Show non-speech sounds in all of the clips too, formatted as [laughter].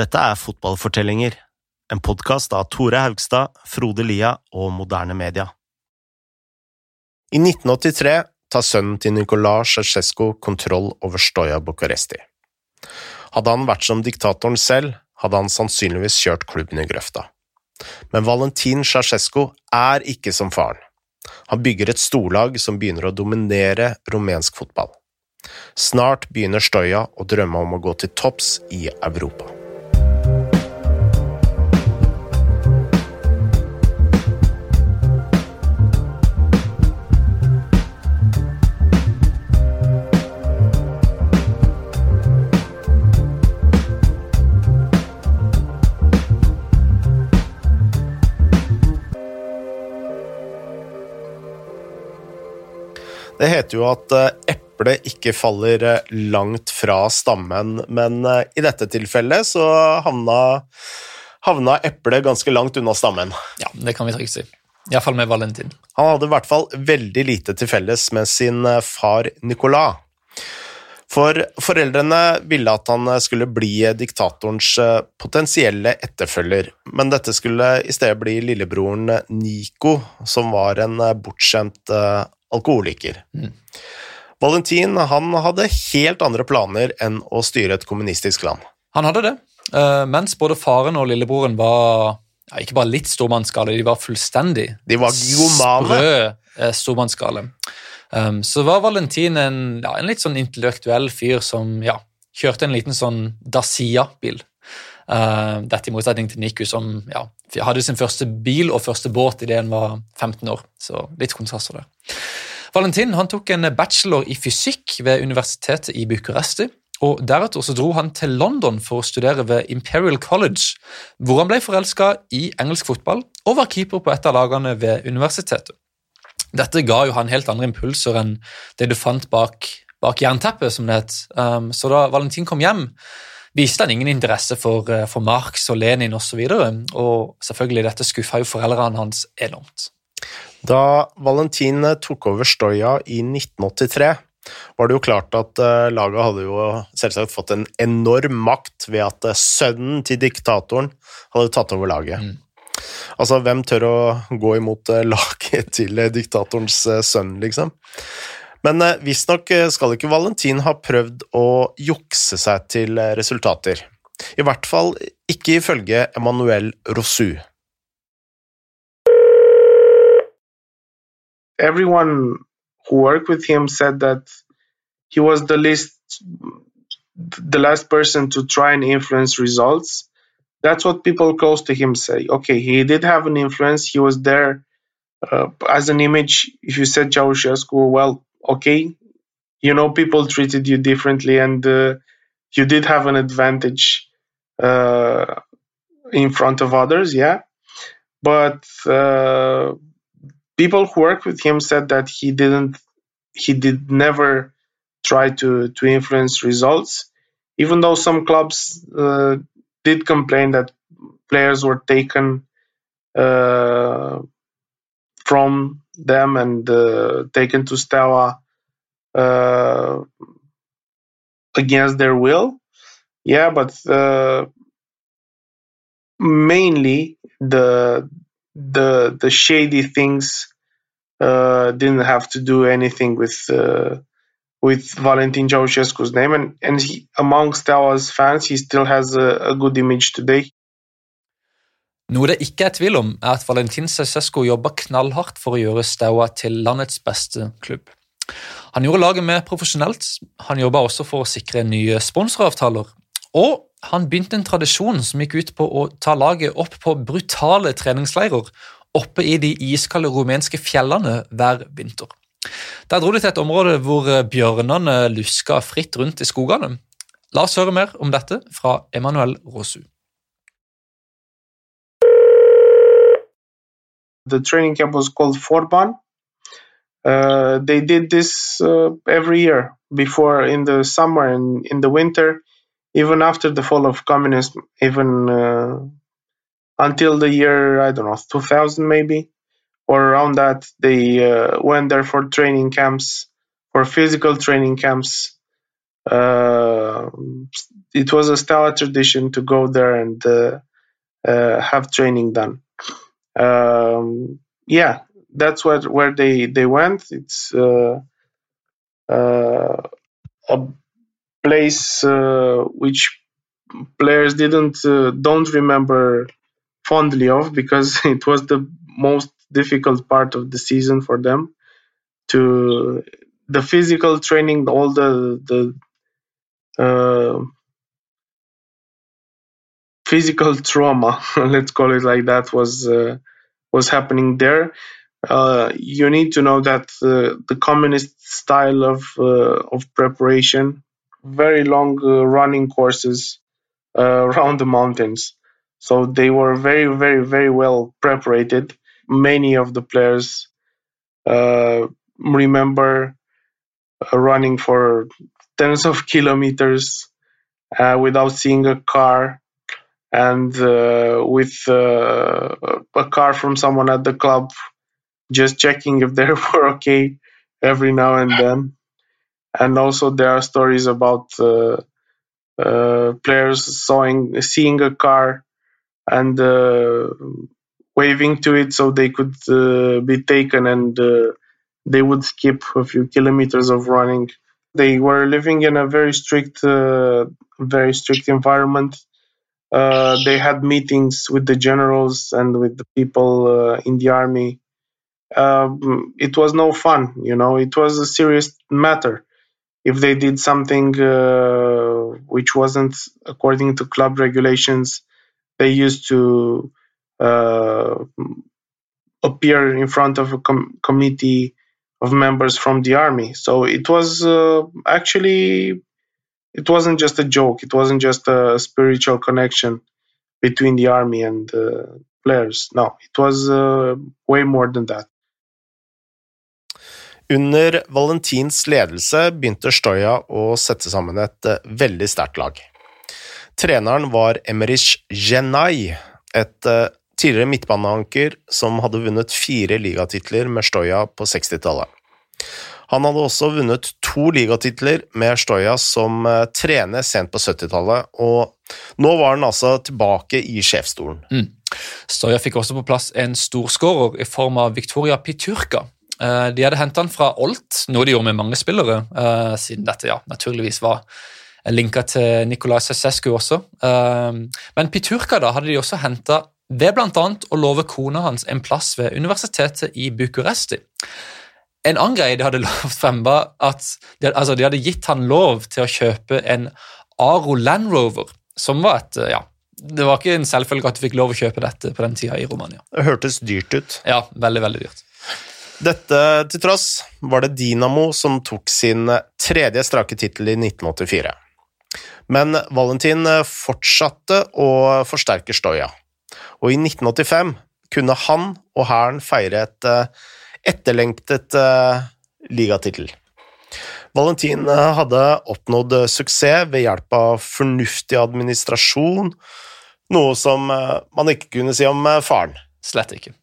Dette er Fotballfortellinger, en podkast av Tore Haugstad, Frode Lia og Moderne Media. I 1983 tar sønnen til Nicolai Ceaucescu kontroll over Stoja Bucuresti. Hadde han vært som diktatoren selv, hadde han sannsynligvis kjørt klubben i grøfta. Men Valentin Ceaucescu er ikke som faren. Han bygger et storlag som begynner å dominere rumensk fotball. Snart begynner Stoja å drømme om å gå til topps i Europa. Det heter jo at eplet ikke faller langt fra stammen, men i dette tilfellet så havna, havna eplet ganske langt unna stammen. Ja, det kan vi trygt si. Iallfall med Valentin. Han hadde i hvert fall veldig lite til felles med sin far Nicolas. For foreldrene ville at han skulle bli diktatorens potensielle etterfølger, men dette skulle i stedet bli lillebroren Nico, som var en bortskjemt alkoholiker. Mm. Valentin han hadde helt andre planer enn å styre et kommunistisk land. Han hadde det, eh, mens både faren og lillebroren var ja, ikke bare litt stormannsgale, de var fullstendig De var gigomane. sprø eh, stormannsgale. Um, så var Valentin en, ja, en litt sånn intellektuell fyr som ja, kjørte en liten sånn Dacia-bil. Uh, dette i motsetning til Niku, som ja, hadde sin første bil og første båt idet han var 15 år. Så litt kontraster der. Valentin han tok en bachelor i fysikk ved universitetet i Bucuresti. og Deretter så dro han til London for å studere ved Imperial College, hvor han ble forelska i engelsk fotball og var keeper på et av lagene ved universitetet. Dette ga jo han helt andre impulser enn det du fant bak, bak jernteppet, som det het. Um, så da Valentin kom hjem, viste han ingen interesse for, uh, for Marx og Lenin osv., og, så og selvfølgelig dette skuffa jo foreldrene hans enormt. Da Valentin tok over Stoja i 1983, var det jo klart at uh, laget hadde jo selvsagt fått en enorm makt ved at sønnen til diktatoren hadde tatt over laget. Mm. Altså, hvem tør å gå imot [laughs] laget til diktatorens sønn, liksom? Men uh, visstnok skal ikke Valentin ha prøvd å jukse seg til resultater. I hvert fall ikke ifølge Emmanuel Rosu. everyone who worked with him said that he was the least the last person to try and influence results that's what people close to him say okay he did have an influence he was there uh, as an image if you said Ceausescu well okay you know people treated you differently and uh, you did have an advantage uh, in front of others yeah? But uh, people who work with him said that he didn't he did never try to to influence results even though some clubs uh, did complain that players were taken uh, from them and uh, taken to Steaua uh, against their will yeah but uh, mainly the the the shady things uh, didn't have to do anything with uh, with Valentin Ceausescu's name, and and he, amongst our fans, he still has a, a, good image today. Noe det ikke er tvil om, er at Valentin Ceausescu jobba knallhardt for å gjøre Staua til landets beste klubb. Han gjorde laget mer profesjonelt, han jobba også for å sikre nye sponsoravtaler, og han begynte en tradisjon som gikk ut på å ta laget opp på brutale treningsleirer oppe i de iskalde rumenske fjellene hver vinter. Der dro de til et område hvor bjørnene luska fritt rundt i skogene. La oss høre mer om dette fra Emanuel Rosu. The training camp was called Forban. Uh, they did this uh, every year before in the summer and in the winter, even after the fall of communism, even uh, until the year I don't know 2000 maybe or around that they uh, went there for training camps for physical training camps uh, it was a Stella tradition to go there and uh, have training done. Um, yeah, that's what where they they went. It's uh, uh, a place uh, which players didn't uh, don't remember fondly of because [laughs] it was the most difficult part of the season for them to the physical training all the the uh, physical trauma [laughs] let's call it like that was uh, was happening there. Uh, you need to know that uh, the communist style of uh, of preparation very long uh, running courses uh, [laughs] around the mountains. So they were very very very well prepared. many of the players remember running for tens of kilometers without seeing a car and uh, with uh, a car from someone at the club just checking if they [laughs] were okay every now and then and also there are stories about uh, uh, players sawing, seeing a car and uh, waving to it so they could be taken and they would skip a few kilometers of running. They were living in a very strict, uh, very strict environment. Uh, they had meetings with the generals and with the people uh, in the army. Um, it was no fun, you know. It was a serious matter. If they did something uh, which wasn't according to club regulations, they used to uh, appear in front of a com- committee of members from the army. So it was uh, actually it wasn't just a joke. It wasn't just a spiritual connection between the army and the players. No, it was uh, way more than that. Under Valentins ledelse begynte Stoya å sette sammen et eh, veldig sterkt lag. Treneren var Emmerich Genai, et eh, tidligere midtbaneanker som hadde vunnet fire ligatitler med Stoya på 60-tallet. Han hadde også vunnet to ligatitler med Stoja som eh, trener sent på 70-tallet, og nå var han altså tilbake i sjefsstolen. Stoja fikk også på plass en storskårer i form av Victoria Piturka. Eh, De hadde hentet han fra Olt, noe de gjorde med mange spillere, eh, siden dette ja, naturligvis var linka til Nicolai Cesescu også. Men Piturka da hadde de også henta ved bl.a. å love kona hans en plass ved universitetet i Bucuresti. En annen greie de hadde lovt frem, var at de, altså de hadde gitt han lov til å kjøpe en Aro Land Rover, som var et ja, Det var ikke en selvfølge at du fikk lov å kjøpe dette på den tida i Romania. Det hørtes dyrt ut. Ja, veldig, veldig dyrt. Dette til tross var det Dinamo som tok sin tredje strake tittel i 1984. Men Valentin fortsatte å forsterke Stoja, og i 1985 kunne han og hæren feire et eh, etterlengtet uh, ligatittel. Valentin eh, hadde oppnådd suksess ved hjelp av fornuftig administrasjon, noe som eh, man ikke kunne si om eh, faren. Slett ikke.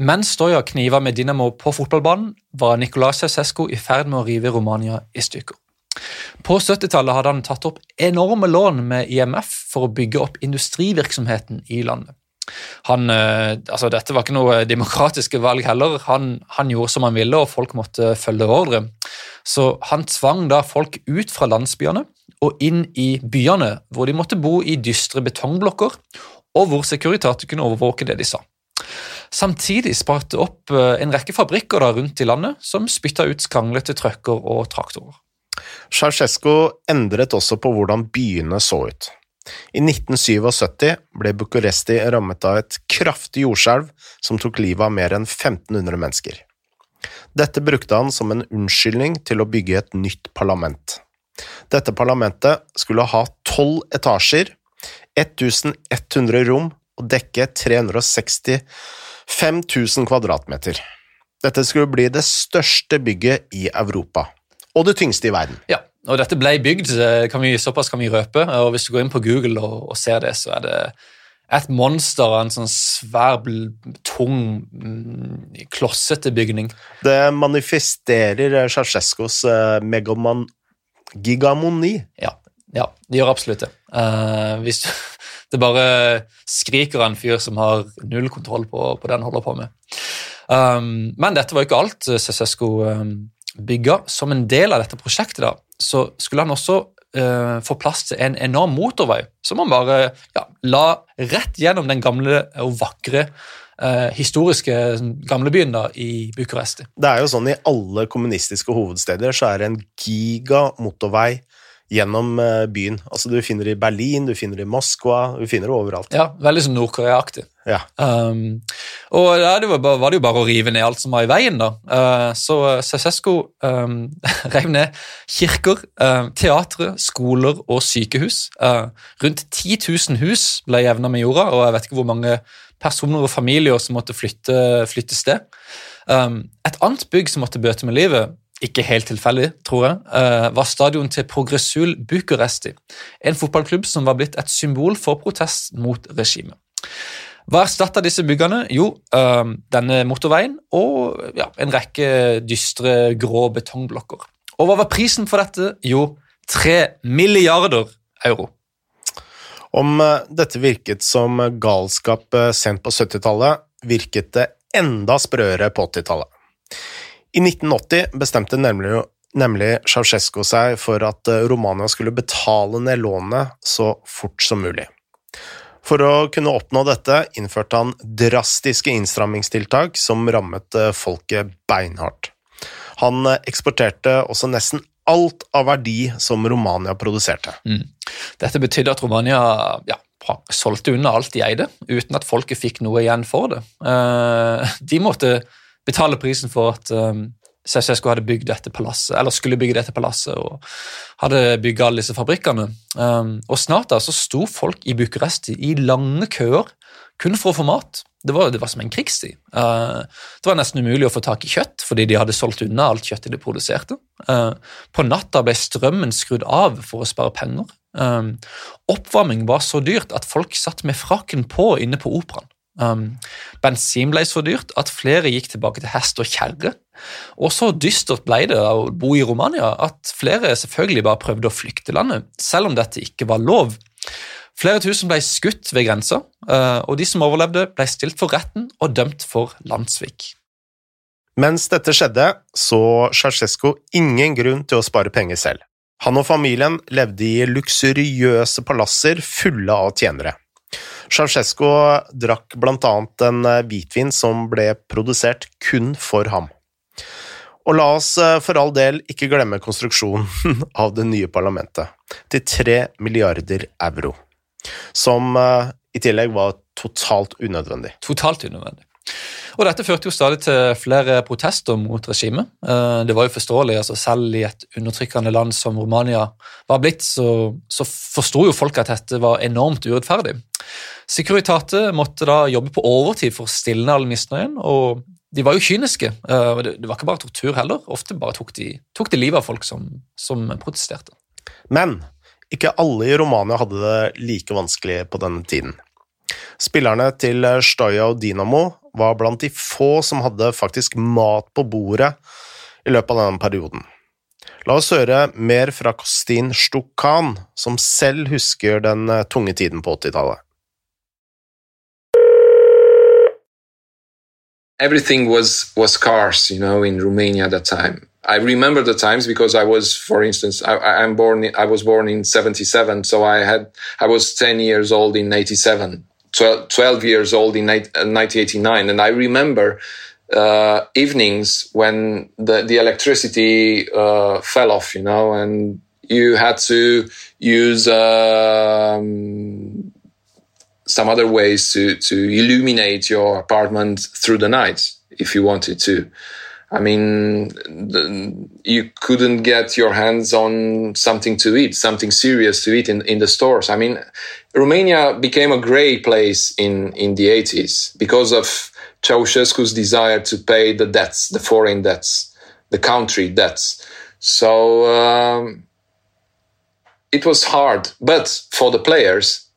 Mens Stoja kniva med Dinamo på fotballbanen, var Nicolas Ceausescu i ferd med å rive Romania i stykker. På 70-tallet hadde han tatt opp enorme lån med IMF for å bygge opp industrivirksomheten i landet. Han, eh, altså Dette var ikke noe demokratiske valg heller. Han, han gjorde som han ville, og folk måtte følge ordre. Så han tvang da folk ut fra landsbyene og inn i byene, hvor de måtte bo i dystre betongblokker, og hvor Securitate kunne overvåke det de sa. Samtidig sparte opp eh, en rekke fabrikker da rundt i landet som spytta ut skranglete trøkker og traktorer. Ceaucescu endret også på hvordan byene så ut. I 1977 ble Bucuresti rammet av et kraftig jordskjelv som tok livet av mer enn 1500 mennesker. Dette brukte han som en unnskyldning til å bygge et nytt parlament. Dette parlamentet skulle ha tolv etasjer, 1100 rom og dekke 365 000 kvadratmeter. Dette skulle bli det største bygget i Europa, og det tyngste i verden. Ja, og dette ble bygd, eh, kan vi, såpass kan vi røpe. og Hvis du går inn på Google og, og ser det, så er det et monster av en sånn svær, tung, mm, klossete bygning. Det manifesterer Ceaucescos megaman gigamoni. Ja, ja, det gjør absolutt det. Uh, hvis [laughs] det bare skriker av en fyr som har null kontroll på, på det han holder på med. Um, men dette var jo ikke alt Ceaucesco um, bygga. Som en del av dette prosjektet da, så skulle han også uh, få plass til en enorm motorvei som han bare ja, la rett gjennom den gamle og vakre eh, historiske gamlebyen da, i Bucuresti. Det er jo sånn i alle kommunistiske hovedsteder så er det en giga motorvei gjennom eh, byen. Altså Du finner det i Berlin, du finner det i Moskva, du finner det overalt. Ja, Veldig sånn Nord-Korea-aktig. Ja. Um, og ja, det var, var, det jo bare å rive ned alt som var i veien. da. Uh, så Ceaucescu um, [laughs] rev ned kirker, uh, teatre, skoler og sykehus. Uh, rundt 10 000 hus ble jevna med jorda, og jeg vet ikke hvor mange personer og familier som måtte flytte, flytte sted. Um, et annet bygg som måtte bøte med livet, ikke helt tilfeldig, tror jeg, uh, var stadion til Progressul Bucuresti, en fotballklubb som var blitt et symbol for protest mot regimet. Hva erstatta disse byggene? Jo, denne motorveien og ja, en rekke dystre, grå betongblokker. Og hva var prisen for dette? Jo, tre milliarder euro. Om eh, dette virket som galskap sent på 70-tallet, virket det enda sprøere på 80-tallet. I 1980 bestemte nemlig, nemlig Ceaucescu seg for at eh, Romania skulle betale ned lånet så fort som mulig. For å kunne oppnå dette innførte han drastiske innstrammingstiltak som rammet eh, folket beinhardt. Han eh, eksporterte også nesten alt av verdi som Romania produserte. Mm. Dette betydde at Romania ja, solgte unna alt de eide, uten at folket fikk noe igjen for det. De måtte betale prisen for at Ceaucescu hadde bygd dette palasset, eller skulle bygge dette palasset og hadde bygget alle disse fabrikkene. Um, og snart da så sto folk i Bucuresti i lange køer kun for å få mat. Det var, det var som en krigstid. Uh, det var nesten umulig å få tak i kjøtt fordi de hadde solgt unna alt kjøttet de produserte. Uh, på natta ble strømmen skrudd av for å spare penger. Um, oppvarming var så dyrt at folk satt med frakken på inne på operaen. Um, bensin ble så dyrt at flere gikk tilbake til hest og kjerre. Og så dystert ble det å bo i Romania at flere selvfølgelig bare prøvde å flykte landet, selv om dette ikke var lov. Flere tusen ble skutt ved grensa, uh, og de som overlevde, ble stilt for retten og dømt for landssvik. Mens dette skjedde, så Ceaucescu ingen grunn til å spare penger selv. Han og familien levde i luksuriøse palasser fulle av tjenere. Ceaucescu drakk annet en eh, hvitvin som ble produsert kun for ham. Og la oss eh, for all del ikke glemme konstruksjonen [laughs] av det nye parlamentet, til tre milliarder euro, som eh, i tillegg var totalt unødvendig. Totalt unødvendig. Og Dette førte jo stadig til flere protester mot regimet. Det var jo forståelig, altså selv i et undertrykkende land som Romania var blitt, så, så forsto jo folk at dette var enormt urettferdig. Securitate måtte da jobbe på overtid for å stilne all misnøyen, og de var jo kyniske. Eh, det var ikke bare tortur heller, ofte bare tok de, tok de livet av folk som, som protesterte. Men ikke alle i Romania hadde det like vanskelig på denne tiden. Spillerne til Stoja og Dinamo var blant de få som hadde faktisk mat på bordet i løpet av denne perioden. La oss høre mer fra Kostin Stukhan, som selv husker den eh, tunge tiden på 80-tallet. Everything was was scarce, you know, in Romania at that time. I remember the times because I was, for instance, I, I'm born. I was born in '77, so I had I was 10 years old in '87. 12, 12 years old in 1989. Uh, and I remember uh, evenings when the, the electricity uh, fell off, you know, and you had to use um, some other ways to, to illuminate your apartment through the night if you wanted to. I mean, the, you couldn't get your hands on something to eat, something serious to eat in, in the stores. I mean, Romania became a gray place in, in the 80s because of Ceausescu's desire to pay the debts, the foreign debts, the country debts. So um, it was hard, but for the players,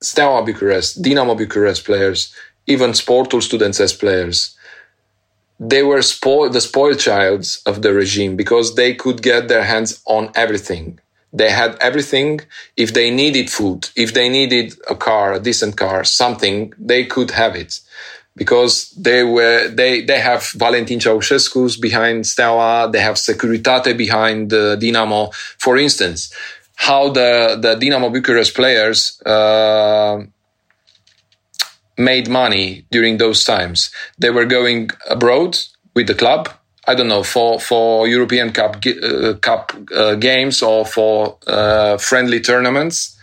Steaua Bucharest, Dinamo Bucharest players, even Sportul students as players, they were spoiled, the spoiled childs of the regime because they could get their hands on everything. They had everything. If they needed food, if they needed a car, a decent car, something, they could have it because they were they they have Valentin Ceausescu's behind Steaua, they have Securitate behind uh, Dinamo. For instance, how the the Dinamo Bucharest players uh, made money during those times. They were going abroad with the club. I don't know for for European Cup uh, Cup uh, games or for uh, friendly tournaments,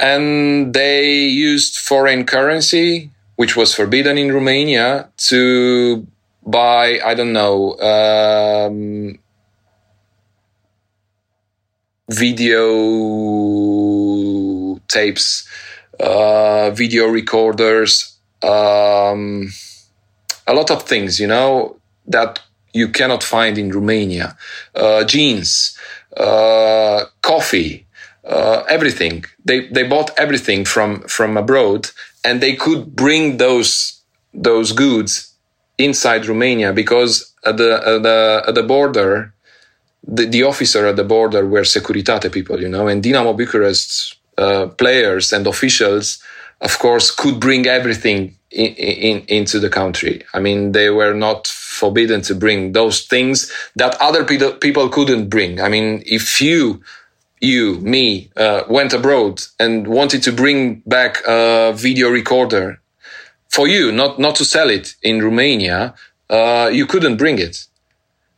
and they used foreign currency, which was forbidden in Romania, to buy I don't know um, video tapes uh, video recorders, um, a lot of things, you know, that you cannot find in Romania. Uh, jeans, uh, coffee, uh, everything. They they bought everything from from abroad, and they could bring those those goods inside Romania because at the at the at the border. The, the officer at the border were Securitate people, you know, and Dinamo Bucharest uh, players and officials, of course, could bring everything in, in, into the country. I mean, they were not forbidden to bring those things that other people, people couldn't bring. I mean, if you, you, me, uh, went abroad and wanted to bring back a video recorder for you, not, not to sell it in Romania, uh, you couldn't bring it.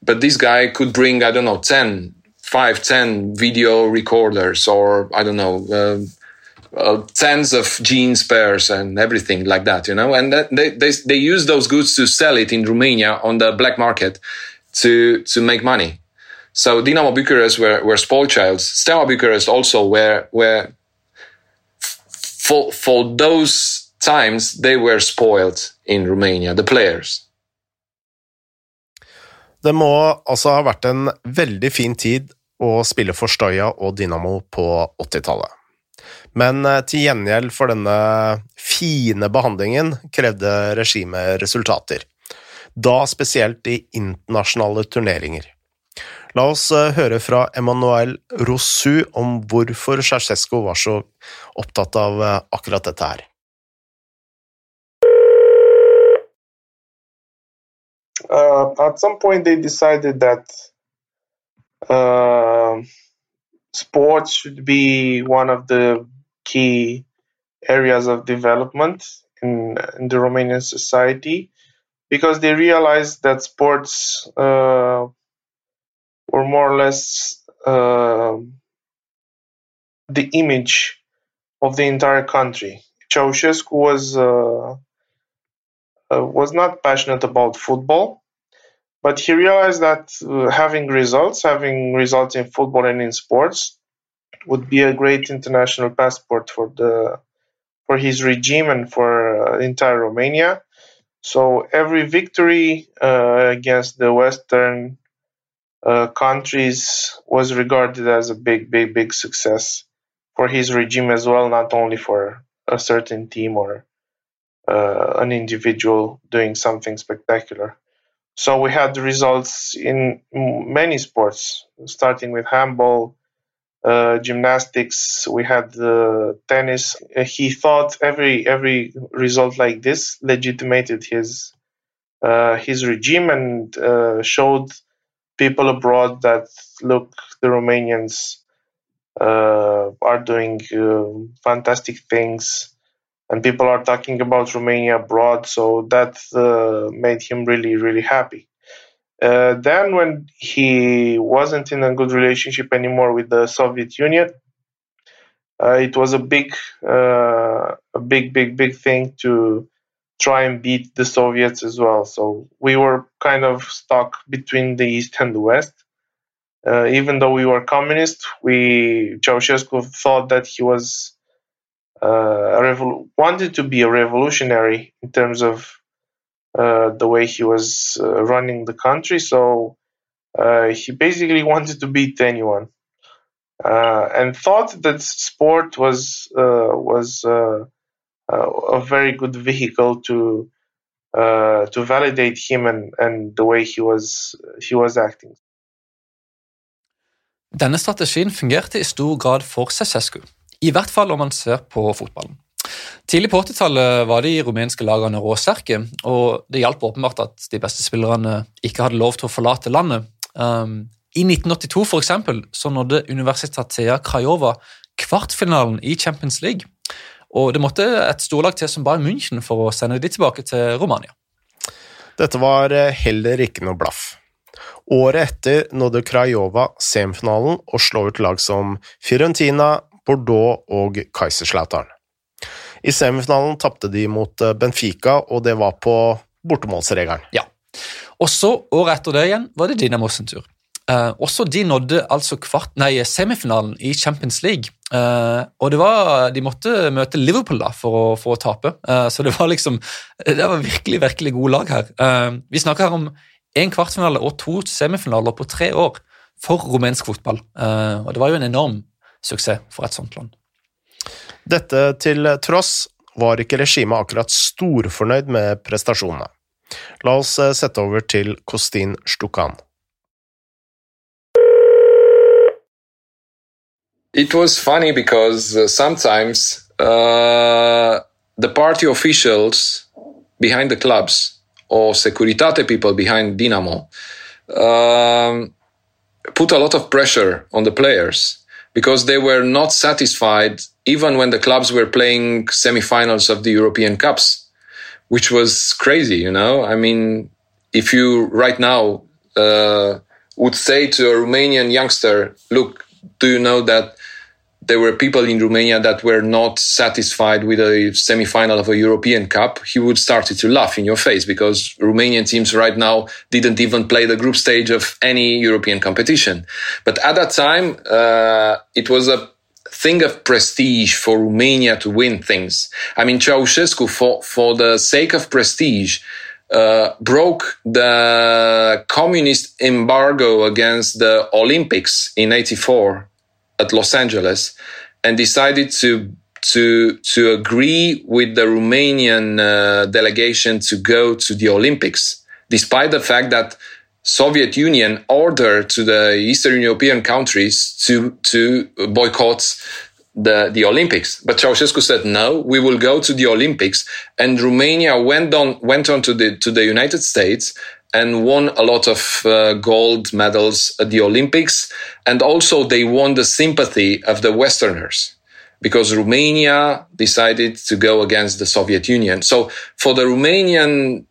But this guy could bring, I don't know, 10, five, ten video recorders, or I don't know, uh, uh, tens of jeans pairs and everything like that, you know. And they, they they use those goods to sell it in Romania on the black market to to make money. So Dinamo Bucharest were were spoiled childs. Steaua Bucharest also were were for for those times they were spoiled in Romania, the players. Det må altså ha vært en veldig fin tid å spille for Stoya og Dynamo på 80-tallet. Men eh, til gjengjeld for denne fine behandlingen krevde regimet resultater. Da spesielt i internasjonale turneringer. La oss eh, høre fra Emmanuel Rosu om hvorfor Ceaucescu var så opptatt av eh, akkurat dette her. Uh, at some point they decided that uh, sports should be one of the key areas of development in, in the Romanian society because they realized that sports uh, were more or less uh, the image of the entire country. Ceausescu was uh, was not passionate about football, but he realized that uh, having results, having results in football and in sports, would be a great international passport for the for his regime and for uh, entire Romania. So every victory uh, against the Western uh, countries was regarded as a big, big, big success for his regime as well, not only for a certain team or uh, an individual doing something spectacular. So we had the results in many sports, starting with handball, uh, gymnastics. We had tennis. Uh, he thought every every result like this legitimated his uh, his regime and uh, showed people abroad that look, the Romanians are doing uh, fantastic things and people are talking about Romania abroad. So that uh, made him really, really happy. Uh, then, when he wasn't in a good relationship anymore with the Soviet Union, uh, it was a big, uh, a big, big, big thing to try and beat the Soviets as well. So we were kind of stuck between the East and the West. Uh, even though we were communist, we Ceausescu thought that he was uh, revol- wanted to be a revolutionary in terms of uh, the way he was uh, running the country. So uh, he basically [laughs] wanted to beat anyone. uh, and thought that sport was uh, was a very good vehicle to to validate him and, and the way he was he was acting. Denne strategien fungerte i stor grad for i hvert fall om man ser på fotballen. Tidlig på 80-tallet var de rumenske lagene råsterke, og det hjalp åpenbart at de beste spillerne ikke hadde lov til å forlate landet. Um, I 1982 for eksempel, så nådde Universitatea Krajova kvartfinalen i Champions League. Og det måtte et storlag til som Bayern München for å sende de tilbake til Romania. Dette var eh, heller ikke noe blaff. Året etter nådde Krajova semifinalen og slå ut lag som Fiorentina, Bordeaux og Kaiserslautern. I semifinalen tapte de mot eh, Benfica, og det var på bortemålsregelen. Ja. Og så, året etter det igjen, var det Dinamo sin tur. Eh, også de nådde altså kvart, nei, semifinalen i Champions League. Eh, og det var, de måtte møte Liverpool da for å, for å tape, Eh, så det var liksom Det var virkelig virkelig gode lag her. Eh, vi snakker her om én kvartfinale og to semifinaler på tre år for rumensk fotball. Eh, og det var jo en enorm suksess for et sånt land. Dette til tross var ikke regimet akkurat storfornøyd med prestasjonene. La oss eh, sette over til Kostin Stukan. It was funny because uh, sometimes uh, the party officials behind the clubs or Securitate people behind Dinamo um, put a lot of pressure on the players because they were not satisfied even when the clubs were playing semifinals of the European Cups, which was crazy, you know? I mean, if you right now uh, would say to a Romanian youngster, look, do you know that there were people in Romania that were not satisfied with a semi-final of a European Cup, he would start to laugh in your face because Romanian teams right now didn't even play the group stage of any European competition. But at that time, uh, it was a thing of prestige for Romania to win things. I mean, Ceausescu, for, for the sake of prestige, uh, broke the communist embargo against the Olympics in 84 at Los Angeles and decided to to to agree with the Romanian uh, delegation to go to the Olympics, despite the fact that Soviet Union ordered to the Eastern European countries to to boycott the, the Olympics. But Ceausescu said, no, we will go to the Olympics. And Romania went on, went on to the, to the United States and won a lot of uh, gold medals at the Olympics. And also they won the sympathy of the Westerners because Romania decided to go against the Soviet Union. So for the Romanian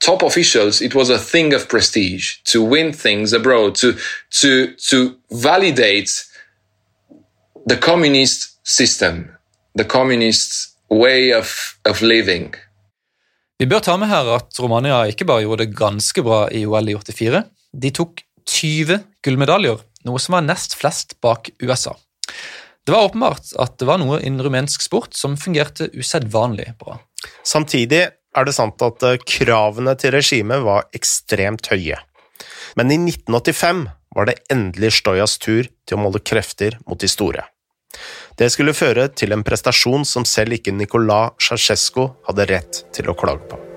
top officials, it was a thing of prestige to win things abroad, to, to, to validate the communist system, the communist way of, of living. Vi bør ta med her at Romania ikke bare gjorde det ganske bra i OL i 84. De tok 20 gullmedaljer, noe som var nest flest bak USA. Det var åpenbart at det var noe innen rumensk sport som fungerte usedvanlig bra. Samtidig er det sant at eh, kravene til regimet var ekstremt høye. Men i 1985 var det endelig Stojas tur til å måle krefter mot de store. Det skulle føre til en prestasjon som selv ikke Nicolas Ceausescu hadde rett til å klage på.